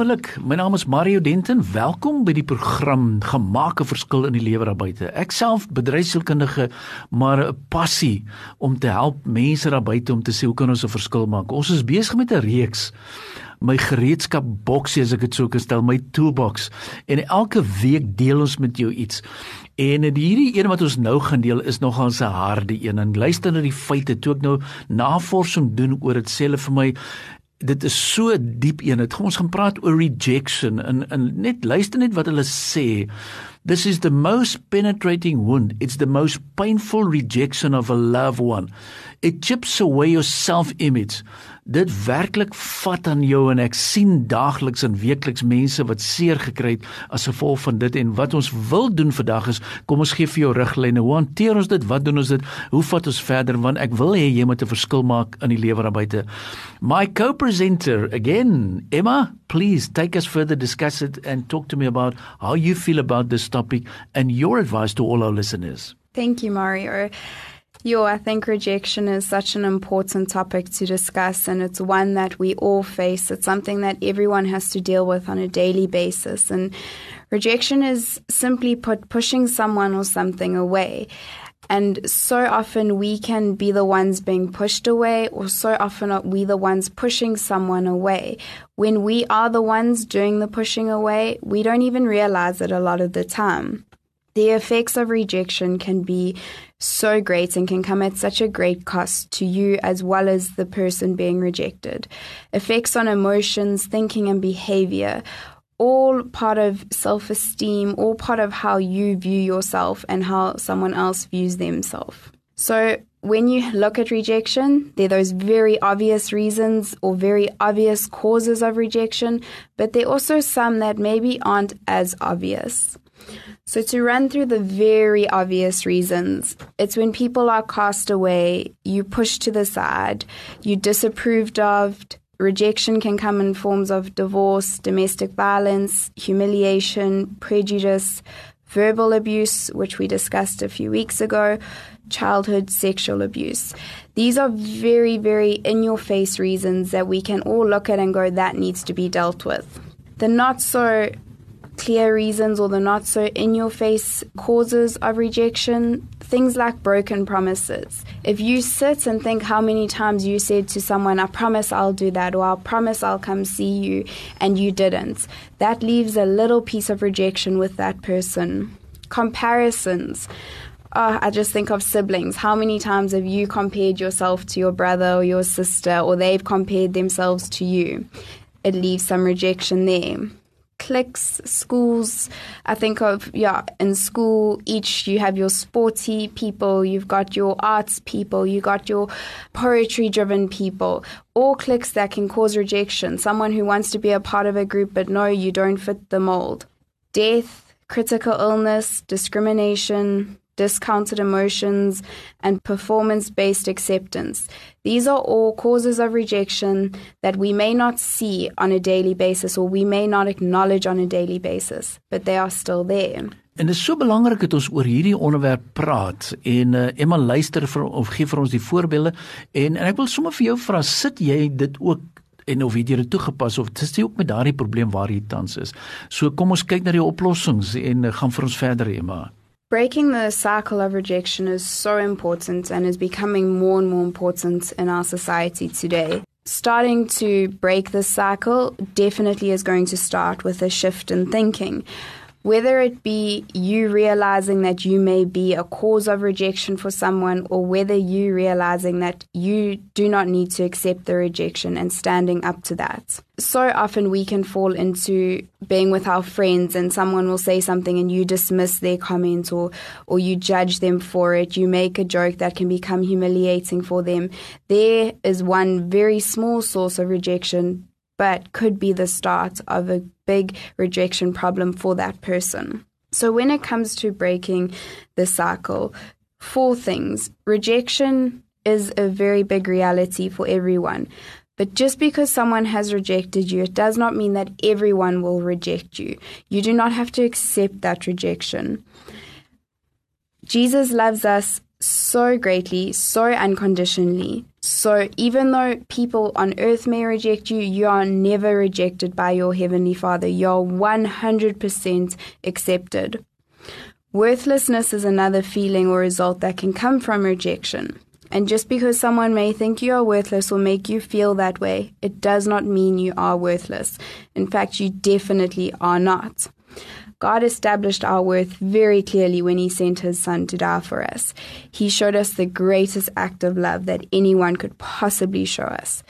Wonderlik. My naam is Mario Denton. Welkom by die program Gemaak 'n verskil in die lewe daar buite. Ek self bedryfsielkundige, maar 'n passie om te help mense daar buite om te sê hoe kan ons 'n verskil maak? Ons is besig met 'n reeks my gereedskap boksie as ek dit sou kan stel, my toolbox. En elke week deel ons met jou iets. En hierdie een wat ons nou gaan deel is nogal 'n harde een. En luister na die feite toe ek nou navorsing doen oor dit sê hulle vir my dit is so diep een. Dit ons gaan praat oor rejection en en net luister net wat hulle sê. This is the most penetrating wound. It's the most painful rejection of a loved one. It chips away your self-image. Dit werklik vat aan jou en ek sien daagliks en weekliks mense wat seer gekry het as gevolg van dit. En wat ons wil doen vandag is kom ons gee vir jou riglyne. Hoe hanteer ons dit? Wat doen ons dit? Hoe vat ons verder? Want ek wil hê jy moet 'n verskil maak in die lewe daar buite. My co-presenter again Emma please take us further discuss it and talk to me about how you feel about this topic and your advice to all our listeners thank you mario Yo, I think rejection is such an important topic to discuss, and it's one that we all face. It's something that everyone has to deal with on a daily basis. And rejection is simply put pushing someone or something away. And so often we can be the ones being pushed away, or so often are we the ones pushing someone away. When we are the ones doing the pushing away, we don't even realize it a lot of the time. The effects of rejection can be so great and can come at such a great cost to you as well as the person being rejected. Effects on emotions, thinking, and behavior, all part of self esteem, all part of how you view yourself and how someone else views themselves. So, when you look at rejection, there are those very obvious reasons or very obvious causes of rejection, but there are also some that maybe aren't as obvious. So, to run through the very obvious reasons, it's when people are cast away, you push to the side, you disapproved of. Rejection can come in forms of divorce, domestic violence, humiliation, prejudice, verbal abuse, which we discussed a few weeks ago, childhood sexual abuse. These are very, very in your face reasons that we can all look at and go, that needs to be dealt with. The not so clear reasons or the not so in your face causes of rejection, things like broken promises. If you sit and think how many times you said to someone, I promise I'll do that, or I promise I'll come see you, and you didn't, that leaves a little piece of rejection with that person. Comparisons. Oh, I just think of siblings. How many times have you compared yourself to your brother or your sister, or they've compared themselves to you? It leaves some rejection there cliques, schools. I think of, yeah, in school, each you have your sporty people, you've got your arts people, you got your poetry driven people, all cliques that can cause rejection. Someone who wants to be a part of a group, but no, you don't fit the mold. Death, critical illness, discrimination, discounted emotions, and performance based acceptance. These are all causes of rejection that we may not see on a daily basis or we may not acknowledge on a daily basis, but they are still there. En dit is so belangrik dat ons oor hierdie onderwerp praat en uh, Emma luister vir of gee vir ons die voorbeelde en en ek wil sommer vir jou vra sit jy dit ook en of het jy dit toegepas of dis jy ook met daardie probleem waar jy tans is. So kom ons kyk na die oplossings en uh, gaan vir ons verder Emma. Breaking the cycle of rejection is so important and is becoming more and more important in our society today. Starting to break this cycle definitely is going to start with a shift in thinking. Whether it be you realizing that you may be a cause of rejection for someone, or whether you realizing that you do not need to accept the rejection and standing up to that. So often we can fall into being with our friends and someone will say something and you dismiss their comment or, or you judge them for it. You make a joke that can become humiliating for them. There is one very small source of rejection but could be the start of a big rejection problem for that person. So, when it comes to breaking the cycle, Four things. Rejection is a very big reality for everyone. But just because someone has rejected you, it does not mean that everyone will reject you. You do not have to accept that rejection. Jesus loves us so greatly, so unconditionally. So even though people on earth may reject you, you are never rejected by your Heavenly Father. You're 100% accepted. Worthlessness is another feeling or result that can come from rejection. And just because someone may think you are worthless or make you feel that way, it does not mean you are worthless. In fact, you definitely are not. God established our worth very clearly when He sent His Son to die for us. He showed us the greatest act of love that anyone could possibly show us.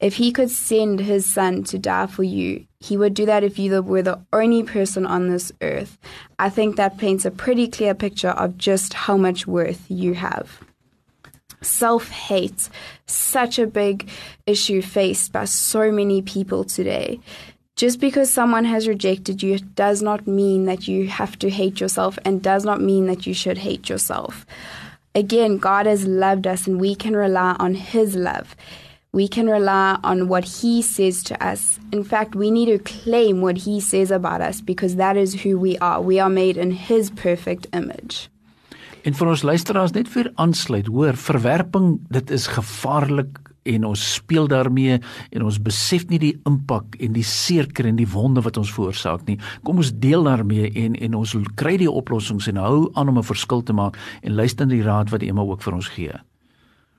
If He could send His Son to die for you, He would do that if you were the only person on this earth. I think that paints a pretty clear picture of just how much worth you have self hate, such a big issue faced by so many people today. Just because someone has rejected you does not mean that you have to hate yourself and does not mean that you should hate yourself. Again, God has loved us and we can rely on His love. We can rely on what He says to us. In fact, we need to claim what He says about us because that is who we are. We are made in His perfect image. En vir ons luisteraars net vir aansluit, hoor, verwerping, dit is gevaarlik en ons speel daarmee en ons besef nie die impak en die seerkry en die wonde wat ons veroorsaak nie. Kom ons deel daarmee en en ons kry die oplossings en hou aan om 'n verskil te maak en luister na die raad wat Emma ook vir ons gee.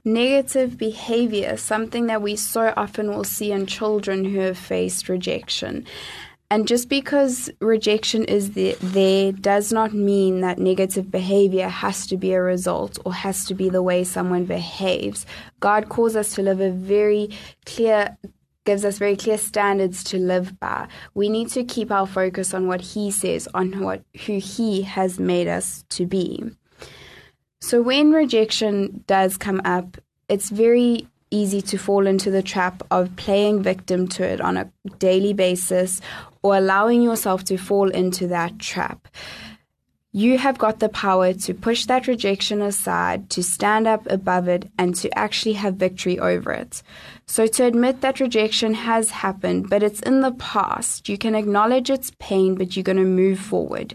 Negative behavior, something that we so often will see in children who have faced rejection. And just because rejection is the, there does not mean that negative behavior has to be a result or has to be the way someone behaves. God calls us to live a very clear gives us very clear standards to live by. We need to keep our focus on what he says, on what who he has made us to be. So when rejection does come up, it's very easy to fall into the trap of playing victim to it on a daily basis or allowing yourself to fall into that trap. You have got the power to push that rejection aside, to stand up above it, and to actually have victory over it. So, to admit that rejection has happened, but it's in the past, you can acknowledge its pain, but you're going to move forward.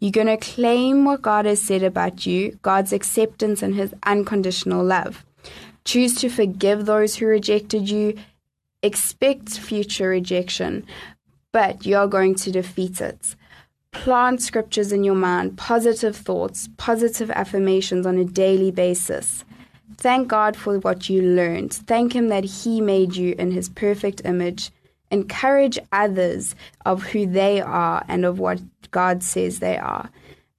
You're going to claim what God has said about you, God's acceptance and His unconditional love. Choose to forgive those who rejected you. Expect future rejection, but you're going to defeat it. Plant scriptures in your mind, positive thoughts, positive affirmations on a daily basis. Thank God for what you learned. Thank Him that He made you in His perfect image. Encourage others of who they are and of what God says they are.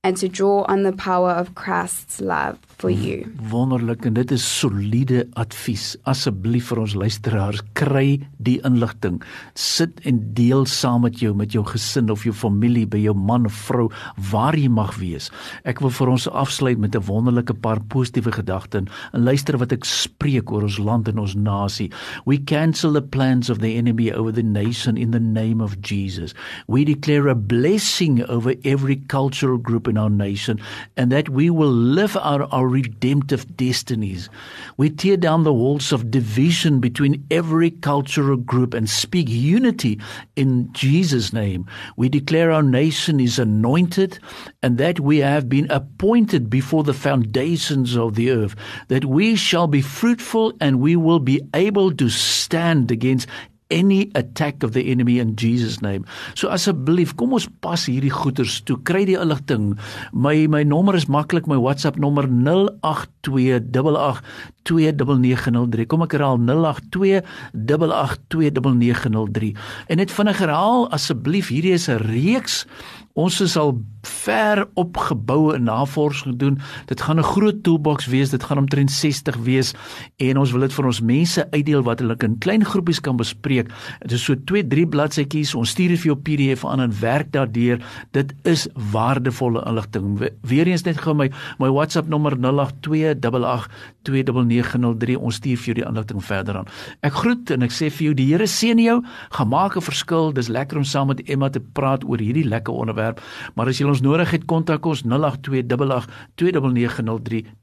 And to draw on the power of Christ's love for you. Wonderlik en dit is soliede advies. Asseblief vir ons luisteraars, kry die inligting. Sit en deel saam met jou met jou gesin of jou familie, by jou man of vrou, waar jy mag wees. Ek wil vir ons afsluit met 'n wonderlike paar positiewe gedagtes en luister wat ek spreek oor ons land en ons nasie. We cancel the plans of the enemy over the nation in the name of Jesus. We declare a blessing over every cultural group in our nation and that we will live out our redemptive destinies. We tear down the walls of division between every cultural group and speak unity in Jesus' name. We declare our nation is anointed and that we have been appointed before the foundations of the earth, that we shall be fruitful and we will be able to stand against any attack of the enemy in Jesus name. So asseblief, kom ons pas hierdie goeters toe. Kry die inligting. My my nommer is maklik, my WhatsApp nommer 0828829903. Kom ek herhaal 0828829903. En net vinnig herhaal asseblief, hierdie is 'n reeks Ons is al ver opgebou en navorsing gedoen. Dit gaan 'n groot toolbox wees. Dit gaan omtrent 60 wees en ons wil dit vir ons mense uitdeel wat hulle in klein groepies kan bespreek. Dit is so 2, 3 bladsytjies. Ons stuur dit vir jou PDF aan en werk daardeur. Dit is waardevolle inligting. Weereens net gou my my WhatsApp nommer 0828829903 45903. Ons stuur vir jou die inligting verder aan. Ek groet en ek sê vir jou die Here seën jou. Gemaak 'n verskil. Dis lekker om saam met Emma te praat oor hierdie lekker onderwerp. Maar as jy ons nodig het, kontak ons 0828829903.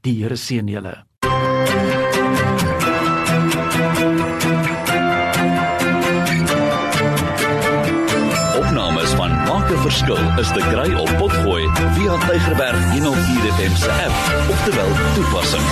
Die Here seën julle. Opnames van Maak 'n Verskil is te kry op Potgooi via Tigerberg 104 FM se app of te wel toepassing.